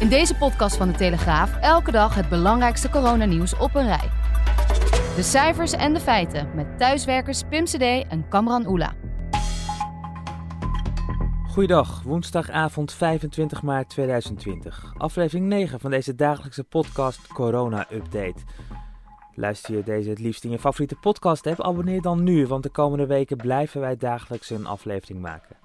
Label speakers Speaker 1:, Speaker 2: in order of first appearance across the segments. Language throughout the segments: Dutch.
Speaker 1: In deze podcast van de Telegraaf elke dag het belangrijkste coronanieuws op een rij. De cijfers en de feiten met thuiswerkers Pim CD en Kamran Oela.
Speaker 2: Goeiedag, woensdagavond 25 maart 2020. Aflevering 9 van deze dagelijkse podcast Corona Update. Luister je deze het liefst in je favoriete podcast app? Abonneer dan nu, want de komende weken blijven wij dagelijks een aflevering maken.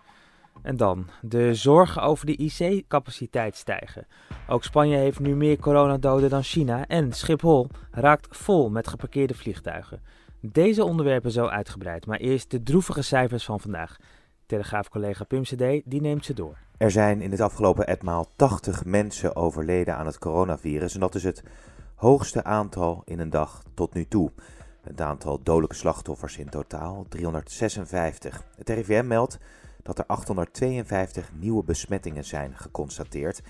Speaker 2: En dan, de zorgen over de IC-capaciteit stijgen. Ook Spanje heeft nu meer coronadoden dan China en Schiphol raakt vol met geparkeerde vliegtuigen. Deze onderwerpen zo uitgebreid, maar eerst de droevige cijfers van vandaag. Telegraaf-collega Pim die neemt ze door.
Speaker 3: Er zijn in het afgelopen etmaal 80 mensen overleden aan het coronavirus en dat is het hoogste aantal in een dag tot nu toe. Het aantal dodelijke slachtoffers in totaal 356. Het RIVM meldt dat er 852 nieuwe besmettingen zijn geconstateerd.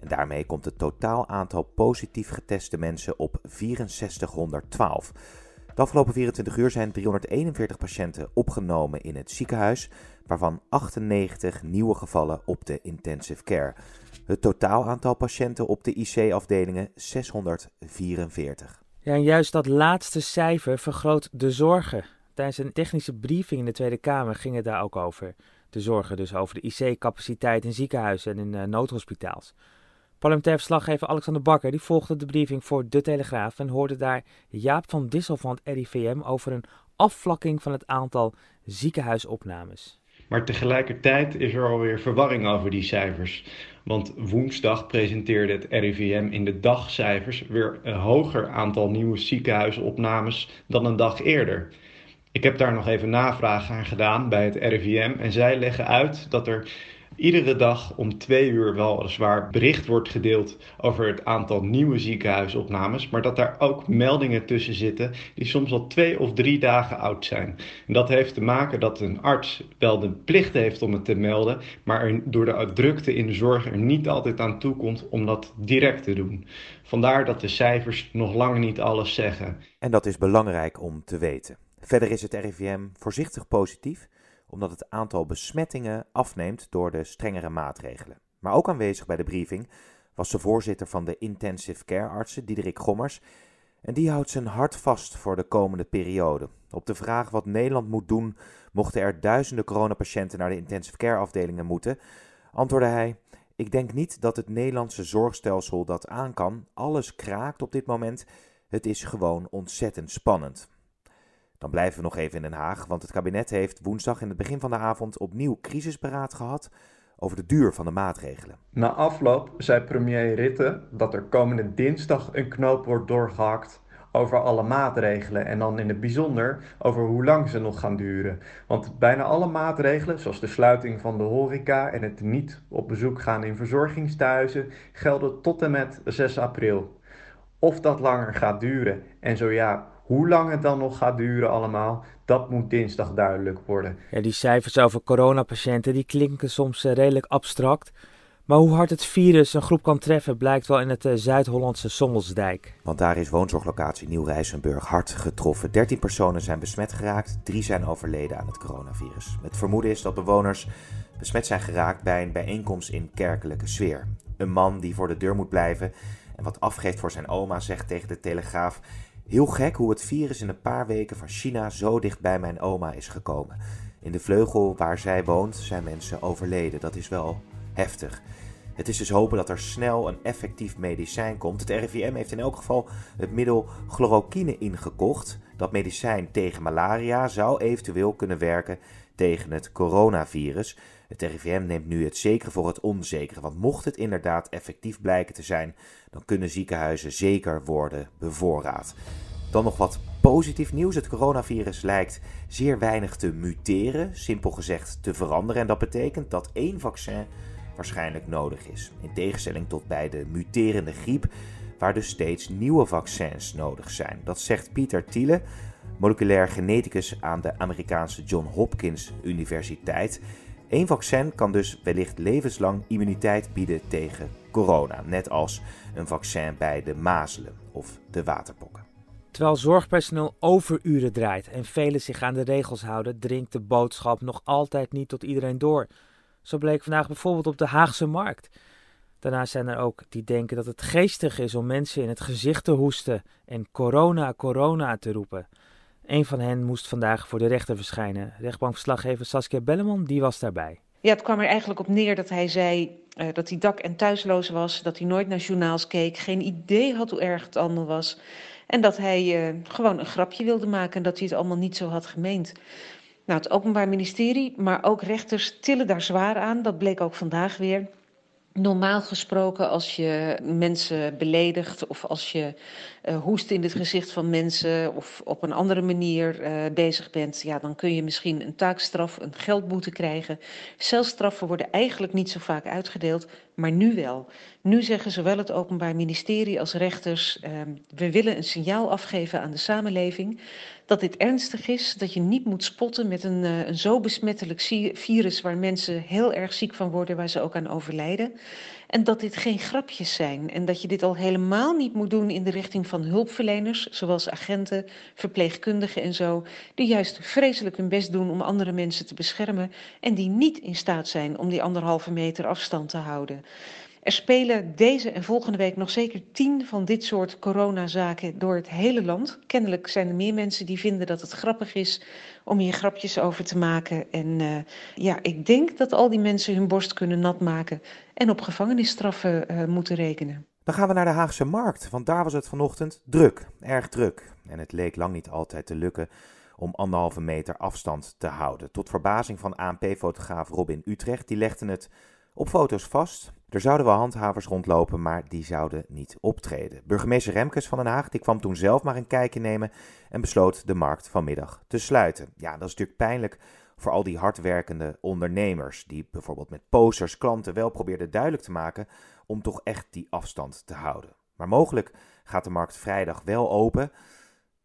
Speaker 3: En daarmee komt het totaal aantal positief geteste mensen op 6412. De afgelopen 24 uur zijn 341 patiënten opgenomen in het ziekenhuis, waarvan 98 nieuwe gevallen op de intensive care. Het totaal aantal patiënten op de IC-afdelingen 644.
Speaker 2: Ja, en juist dat laatste cijfer vergroot de zorgen. Tijdens een technische briefing in de Tweede Kamer ging het daar ook over. De zorgen dus over de IC-capaciteit in ziekenhuizen en in uh, noodhospitaals. Parlementair verslaggever Alexander Bakker die volgde de briefing voor De Telegraaf en hoorde daar Jaap van Dissel van het RIVM over een afvlakking van het aantal ziekenhuisopnames.
Speaker 4: Maar tegelijkertijd is er alweer verwarring over die cijfers. Want woensdag presenteerde het RIVM in de dagcijfers weer een hoger aantal nieuwe ziekenhuisopnames dan een dag eerder. Ik heb daar nog even navraag aan gedaan bij het RIVM en zij leggen uit dat er iedere dag om twee uur weliswaar bericht wordt gedeeld over het aantal nieuwe ziekenhuisopnames, maar dat daar ook meldingen tussen zitten die soms al twee of drie dagen oud zijn. En dat heeft te maken dat een arts wel de plicht heeft om het te melden, maar door de drukte in de zorg er niet altijd aan toe komt om dat direct te doen. Vandaar dat de cijfers nog lang niet alles zeggen.
Speaker 3: En dat is belangrijk om te weten. Verder is het RIVM voorzichtig positief omdat het aantal besmettingen afneemt door de strengere maatregelen. Maar ook aanwezig bij de briefing was de voorzitter van de intensive care artsen, Diederik Gommers, en die houdt zijn hart vast voor de komende periode. Op de vraag wat Nederland moet doen, mochten er duizenden coronapatiënten naar de intensive care afdelingen moeten, antwoordde hij: Ik denk niet dat het Nederlandse zorgstelsel dat aan kan. Alles kraakt op dit moment. Het is gewoon ontzettend spannend. Dan blijven we nog even in Den Haag, want het kabinet heeft woensdag in het begin van de avond opnieuw crisisberaad gehad over de duur van de maatregelen.
Speaker 4: Na afloop zei premier Ritte dat er komende dinsdag een knoop wordt doorgehakt over alle maatregelen en dan in het bijzonder over hoe lang ze nog gaan duren. Want bijna alle maatregelen, zoals de sluiting van de horeca en het niet op bezoek gaan in verzorgingstehuizen, gelden tot en met 6 april. Of dat langer gaat duren en zo ja, hoe lang het dan nog gaat duren allemaal, dat moet dinsdag duidelijk worden.
Speaker 2: Ja, die cijfers over coronapatiënten die klinken soms uh, redelijk abstract. Maar hoe hard het virus een groep kan treffen blijkt wel in het uh, Zuid-Hollandse Sommelsdijk.
Speaker 3: Want daar is woonzorglocatie Nieuw-Rijsenburg hard getroffen. 13 personen zijn besmet geraakt, drie zijn overleden aan het coronavirus. Het vermoeden is dat bewoners besmet zijn geraakt bij een bijeenkomst in kerkelijke sfeer. Een man die voor de deur moet blijven en wat afgeeft voor zijn oma zegt tegen de Telegraaf... Heel gek hoe het virus in een paar weken van China zo dicht bij mijn oma is gekomen. In de vleugel waar zij woont zijn mensen overleden. Dat is wel heftig. Het is dus hopen dat er snel een effectief medicijn komt. Het RIVM heeft in elk geval het middel chloroquine ingekocht. Dat medicijn tegen malaria zou eventueel kunnen werken tegen het coronavirus. Het RIVM neemt nu het zekere voor het onzekere, want mocht het inderdaad effectief blijken te zijn, dan kunnen ziekenhuizen zeker worden bevoorraad. Dan nog wat positief nieuws. Het coronavirus lijkt zeer weinig te muteren, simpel gezegd te veranderen. En dat betekent dat één vaccin waarschijnlijk nodig is. In tegenstelling tot bij de muterende griep, waar dus steeds nieuwe vaccins nodig zijn. Dat zegt Pieter Thiele, moleculair geneticus aan de Amerikaanse John Hopkins Universiteit. Eén vaccin kan dus wellicht levenslang immuniteit bieden tegen corona, net als een vaccin bij de mazelen of de waterpokken.
Speaker 2: Terwijl zorgpersoneel overuren draait en velen zich aan de regels houden, dringt de boodschap nog altijd niet tot iedereen door. Zo bleek vandaag bijvoorbeeld op de Haagse Markt. Daarnaast zijn er ook die denken dat het geestig is om mensen in het gezicht te hoesten en corona, corona te roepen. Een van hen moest vandaag voor de rechter verschijnen. Rechtbankverslaggever Saskia Belleman, die was daarbij.
Speaker 5: Ja, het kwam er eigenlijk op neer dat hij zei uh, dat hij dak- en thuisloos was, dat hij nooit naar journaals keek, geen idee had hoe erg het allemaal was. En dat hij uh, gewoon een grapje wilde maken en dat hij het allemaal niet zo had gemeend. Nou, het Openbaar Ministerie, maar ook rechters tillen daar zwaar aan. Dat bleek ook vandaag weer. Normaal gesproken, als je mensen beledigt of als je uh, hoest in het gezicht van mensen of op een andere manier uh, bezig bent, ja, dan kun je misschien een taakstraf, een geldboete krijgen. Celstraffen worden eigenlijk niet zo vaak uitgedeeld, maar nu wel. Nu zeggen zowel het Openbaar Ministerie als rechters: uh, we willen een signaal afgeven aan de samenleving dat dit ernstig is, dat je niet moet spotten met een, uh, een zo besmettelijk virus waar mensen heel erg ziek van worden, waar ze ook aan overlijden. En dat dit geen grapjes zijn en dat je dit al helemaal niet moet doen in de richting van hulpverleners, zoals agenten, verpleegkundigen en zo, die juist vreselijk hun best doen om andere mensen te beschermen en die niet in staat zijn om die anderhalve meter afstand te houden. Er spelen deze en volgende week nog zeker tien van dit soort coronazaken door het hele land. Kennelijk zijn er meer mensen die vinden dat het grappig is om hier grapjes over te maken. En uh, ja, ik denk dat al die mensen hun borst kunnen nat maken en op gevangenisstraffen uh, moeten rekenen.
Speaker 3: Dan gaan we naar de Haagse Markt, want daar was het vanochtend druk, erg druk. En het leek lang niet altijd te lukken om anderhalve meter afstand te houden. Tot verbazing van ANP-fotograaf Robin Utrecht, die legde het op foto's vast. Er zouden wel handhavers rondlopen, maar die zouden niet optreden. Burgemeester Remkes van Den Haag die kwam toen zelf maar een kijkje nemen en besloot de markt vanmiddag te sluiten. Ja, dat is natuurlijk pijnlijk voor al die hardwerkende ondernemers die bijvoorbeeld met posters klanten wel probeerden duidelijk te maken om toch echt die afstand te houden. Maar mogelijk gaat de markt vrijdag wel open,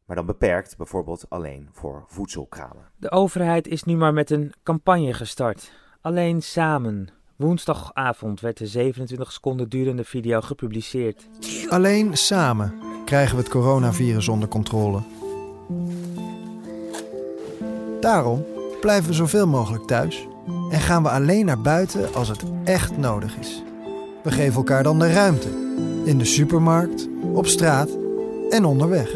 Speaker 3: maar dan beperkt bijvoorbeeld alleen voor voedselkramen.
Speaker 2: De overheid is nu maar met een campagne gestart. Alleen samen. Woensdagavond werd de 27 seconden durende video gepubliceerd.
Speaker 6: Alleen samen krijgen we het coronavirus onder controle. Daarom blijven we zoveel mogelijk thuis en gaan we alleen naar buiten als het echt nodig is. We geven elkaar dan de ruimte. In de supermarkt, op straat en onderweg.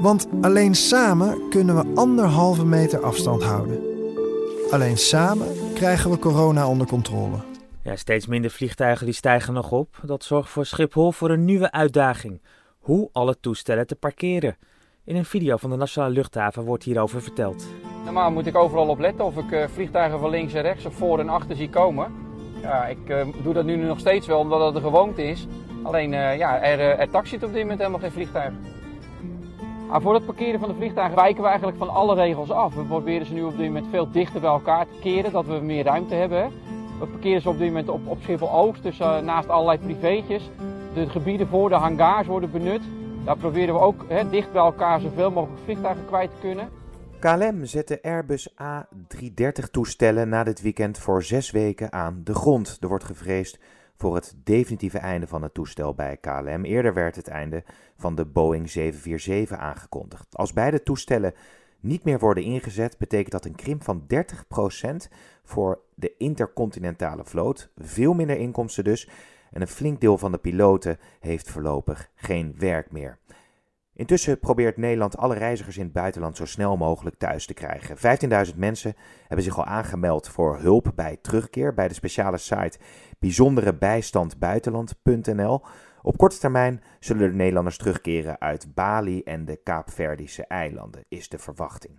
Speaker 6: Want alleen samen kunnen we anderhalve meter afstand houden. Alleen samen krijgen we corona onder controle.
Speaker 2: Ja, steeds minder vliegtuigen die stijgen nog op. Dat zorgt voor Schiphol voor een nieuwe uitdaging. Hoe alle toestellen te parkeren. In een video van de Nationale Luchthaven wordt hierover verteld.
Speaker 7: Normaal moet ik overal op letten of ik uh, vliegtuigen van links en rechts of voor en achter zie komen. Ja, ik uh, doe dat nu nog steeds wel omdat het de gewoonte is. Alleen uh, ja, er, er taxiet op dit moment helemaal geen vliegtuig. Maar voor het parkeren van de vliegtuigen wijken we eigenlijk van alle regels af. We proberen ze nu op dit moment veel dichter bij elkaar te keren, dat we meer ruimte hebben. We parkeren ze op dit moment op, op Schiphol Oost, dus uh, naast allerlei privéetjes. De gebieden voor de hangars worden benut. Daar proberen we ook dicht bij elkaar zoveel mogelijk vliegtuigen kwijt te kunnen.
Speaker 3: KLM zet de Airbus A330-toestellen na dit weekend voor zes weken aan de grond. Er wordt gevreesd voor het definitieve einde van het toestel bij KLM. Eerder werd het einde van de Boeing 747 aangekondigd. Als beide toestellen niet meer worden ingezet, betekent dat een krimp van 30% voor de intercontinentale vloot. Veel minder inkomsten dus. En een flink deel van de piloten heeft voorlopig geen werk meer. Intussen probeert Nederland alle reizigers in het buitenland zo snel mogelijk thuis te krijgen. 15.000 mensen hebben zich al aangemeld voor hulp bij terugkeer bij de speciale site bijzonderebijstandbuitenland.nl. Op korte termijn zullen de Nederlanders terugkeren uit Bali en de Kaapverdische eilanden, is de verwachting.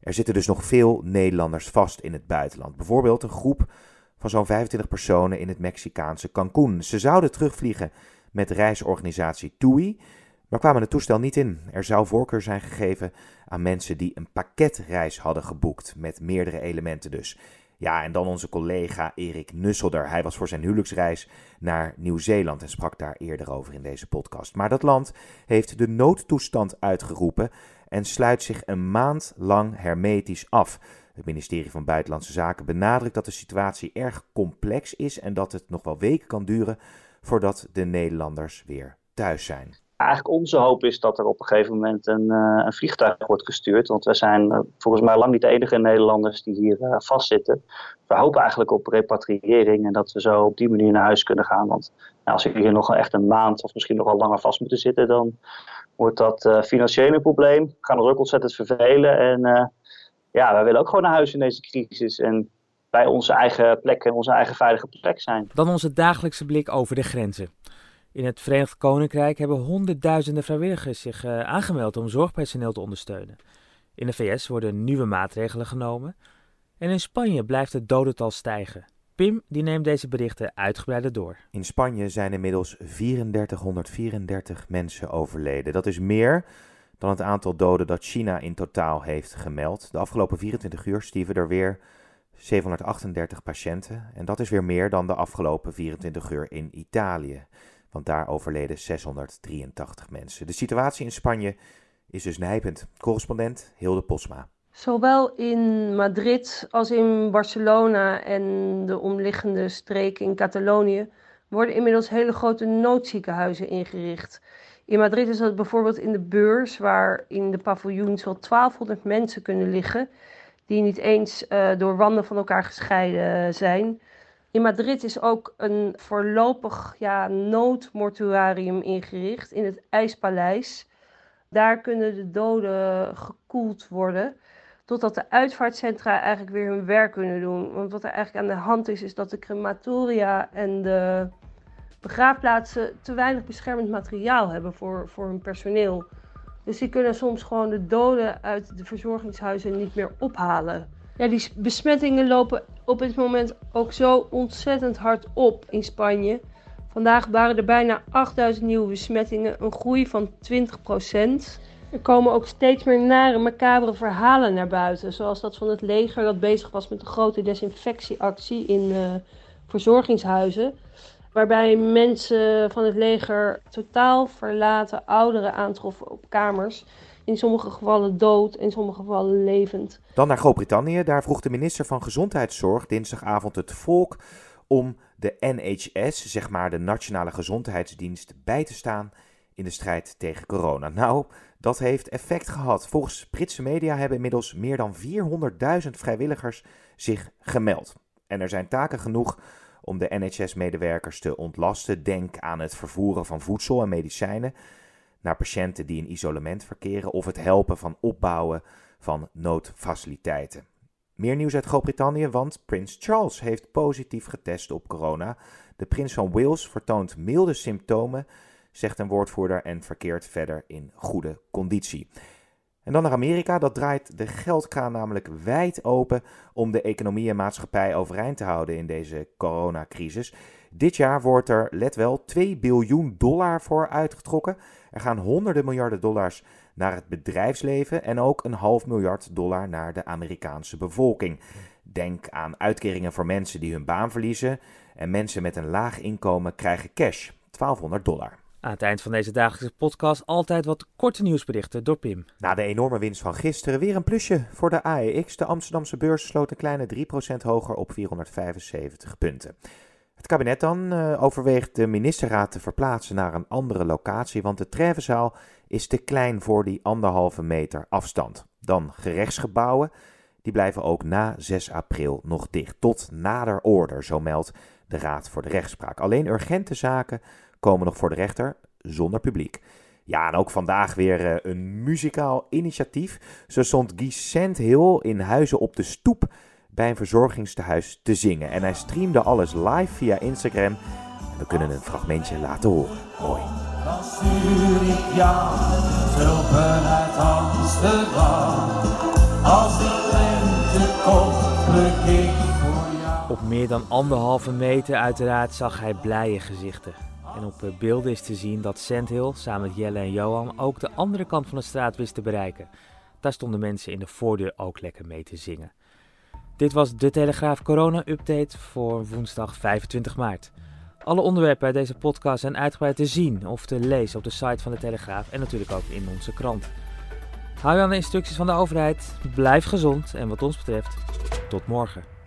Speaker 3: Er zitten dus nog veel Nederlanders vast in het buitenland. Bijvoorbeeld een groep van zo'n 25 personen in het Mexicaanse Cancún. Ze zouden terugvliegen met reisorganisatie TUI, maar kwamen het toestel niet in. Er zou voorkeur zijn gegeven aan mensen die een pakketreis hadden geboekt, met meerdere elementen dus. Ja, en dan onze collega Erik Nusselder. Hij was voor zijn huwelijksreis naar Nieuw-Zeeland en sprak daar eerder over in deze podcast. Maar dat land heeft de noodtoestand uitgeroepen en sluit zich een maand lang hermetisch af. Het ministerie van Buitenlandse Zaken benadrukt dat de situatie erg complex is en dat het nog wel weken kan duren voordat de Nederlanders weer thuis zijn.
Speaker 8: Eigenlijk onze hoop is dat er op een gegeven moment een, uh, een vliegtuig wordt gestuurd. Want we zijn uh, volgens mij lang niet de enige Nederlanders die hier uh, vastzitten. We hopen eigenlijk op repatriëring en dat we zo op die manier naar huis kunnen gaan. Want nou, als we hier nog echt een maand of misschien nog wel langer vast moeten zitten, dan wordt dat financieel een probleem. We gaan ons ook ontzettend vervelen. En ja, wij willen ook gewoon naar huis in deze crisis. En bij onze eigen plek en onze eigen veilige plek zijn.
Speaker 2: Dan onze dagelijkse blik over de grenzen. In het Verenigd Koninkrijk hebben honderdduizenden vrijwilligers zich uh, aangemeld om zorgpersoneel te ondersteunen. In de VS worden nieuwe maatregelen genomen. En in Spanje blijft het dodental stijgen. Pim die neemt deze berichten uitgebreider door.
Speaker 3: In Spanje zijn inmiddels 3434 mensen overleden. Dat is meer dan het aantal doden dat China in totaal heeft gemeld. De afgelopen 24 uur stieven er weer 738 patiënten. En dat is weer meer dan de afgelopen 24 uur in Italië. Want daar overleden 683 mensen. De situatie in Spanje is dus nijpend. Correspondent Hilde Posma.
Speaker 9: Zowel in Madrid als in Barcelona en de omliggende streken in Catalonië worden inmiddels hele grote noodziekenhuizen ingericht. In Madrid is dat bijvoorbeeld in de beurs, waar in de paviljoens wel 1200 mensen kunnen liggen, die niet eens uh, door wanden van elkaar gescheiden zijn. In Madrid is ook een voorlopig ja, noodmortuarium ingericht in het IJspaleis. Daar kunnen de doden gekoeld worden. Totdat de uitvaartcentra eigenlijk weer hun werk kunnen doen. Want wat er eigenlijk aan de hand is, is dat de crematoria en de begraafplaatsen te weinig beschermend materiaal hebben voor, voor hun personeel. Dus die kunnen soms gewoon de doden uit de verzorgingshuizen niet meer ophalen. Ja, die besmettingen lopen op dit moment ook zo ontzettend hard op in Spanje. Vandaag waren er bijna 8000 nieuwe besmettingen, een groei van 20%. Er komen ook steeds meer nare, macabere verhalen naar buiten. Zoals dat van het leger dat bezig was met een grote desinfectieactie in uh, verzorgingshuizen. Waarbij mensen van het leger totaal verlaten ouderen aantroffen op kamers. In sommige gevallen dood, in sommige gevallen levend.
Speaker 3: Dan naar Groot-Brittannië. Daar vroeg de minister van Gezondheidszorg dinsdagavond het volk om de NHS, zeg maar de Nationale Gezondheidsdienst, bij te staan in de strijd tegen corona. Nou, dat heeft effect gehad. Volgens Britse media hebben inmiddels meer dan 400.000 vrijwilligers zich gemeld. En er zijn taken genoeg om de NHS-medewerkers te ontlasten. Denk aan het vervoeren van voedsel en medicijnen naar patiënten die in isolement verkeren of het helpen van opbouwen van noodfaciliteiten. Meer nieuws uit Groot-Brittannië, want Prins Charles heeft positief getest op corona. De prins van Wales vertoont milde symptomen, zegt een woordvoerder, en verkeert verder in goede conditie. En dan naar Amerika, dat draait de geldkraan namelijk wijd open om de economie en maatschappij overeind te houden in deze coronacrisis. Dit jaar wordt er, let wel, 2 biljoen dollar voor uitgetrokken. Er gaan honderden miljarden dollars naar het bedrijfsleven en ook een half miljard dollar naar de Amerikaanse bevolking. Denk aan uitkeringen voor mensen die hun baan verliezen en mensen met een laag inkomen krijgen cash, 1200 dollar.
Speaker 2: Aan het eind van deze dagelijkse podcast altijd wat korte nieuwsberichten door Pim.
Speaker 3: Na de enorme winst van gisteren weer een plusje voor de AEX. De Amsterdamse beurs sloot een kleine 3% hoger op 475 punten. Het kabinet dan uh, overweegt de ministerraad te verplaatsen naar een andere locatie, want de Trevenzaal is te klein voor die anderhalve meter afstand. Dan gerechtsgebouwen, die blijven ook na 6 april nog dicht, tot nader order, zo meldt de Raad voor de Rechtspraak. Alleen urgente zaken komen nog voor de rechter zonder publiek. Ja, en ook vandaag weer uh, een muzikaal initiatief. Zo stond Guy Sandhill in Huizen op de Stoep bij een verzorgingstehuis te zingen. En hij streamde alles live via Instagram. We kunnen een fragmentje laten horen. Mooi. Dan stuur ik jou troepen uit Amsterdam.
Speaker 2: Als de lente komt, ik voor jou. Op meer dan anderhalve meter uiteraard zag hij blije gezichten. En op eh, beelden is te zien dat Sandhill samen met Jelle en Johan ook de andere kant van de straat wist te bereiken. Daar stonden mensen in de voordeur ook lekker mee te zingen. Dit was de Telegraaf Corona Update voor woensdag 25 maart. Alle onderwerpen uit deze podcast zijn uitgebreid te zien of te lezen op de site van de Telegraaf en natuurlijk ook in onze krant. Hou je aan de instructies van de overheid, blijf gezond en wat ons betreft, tot morgen.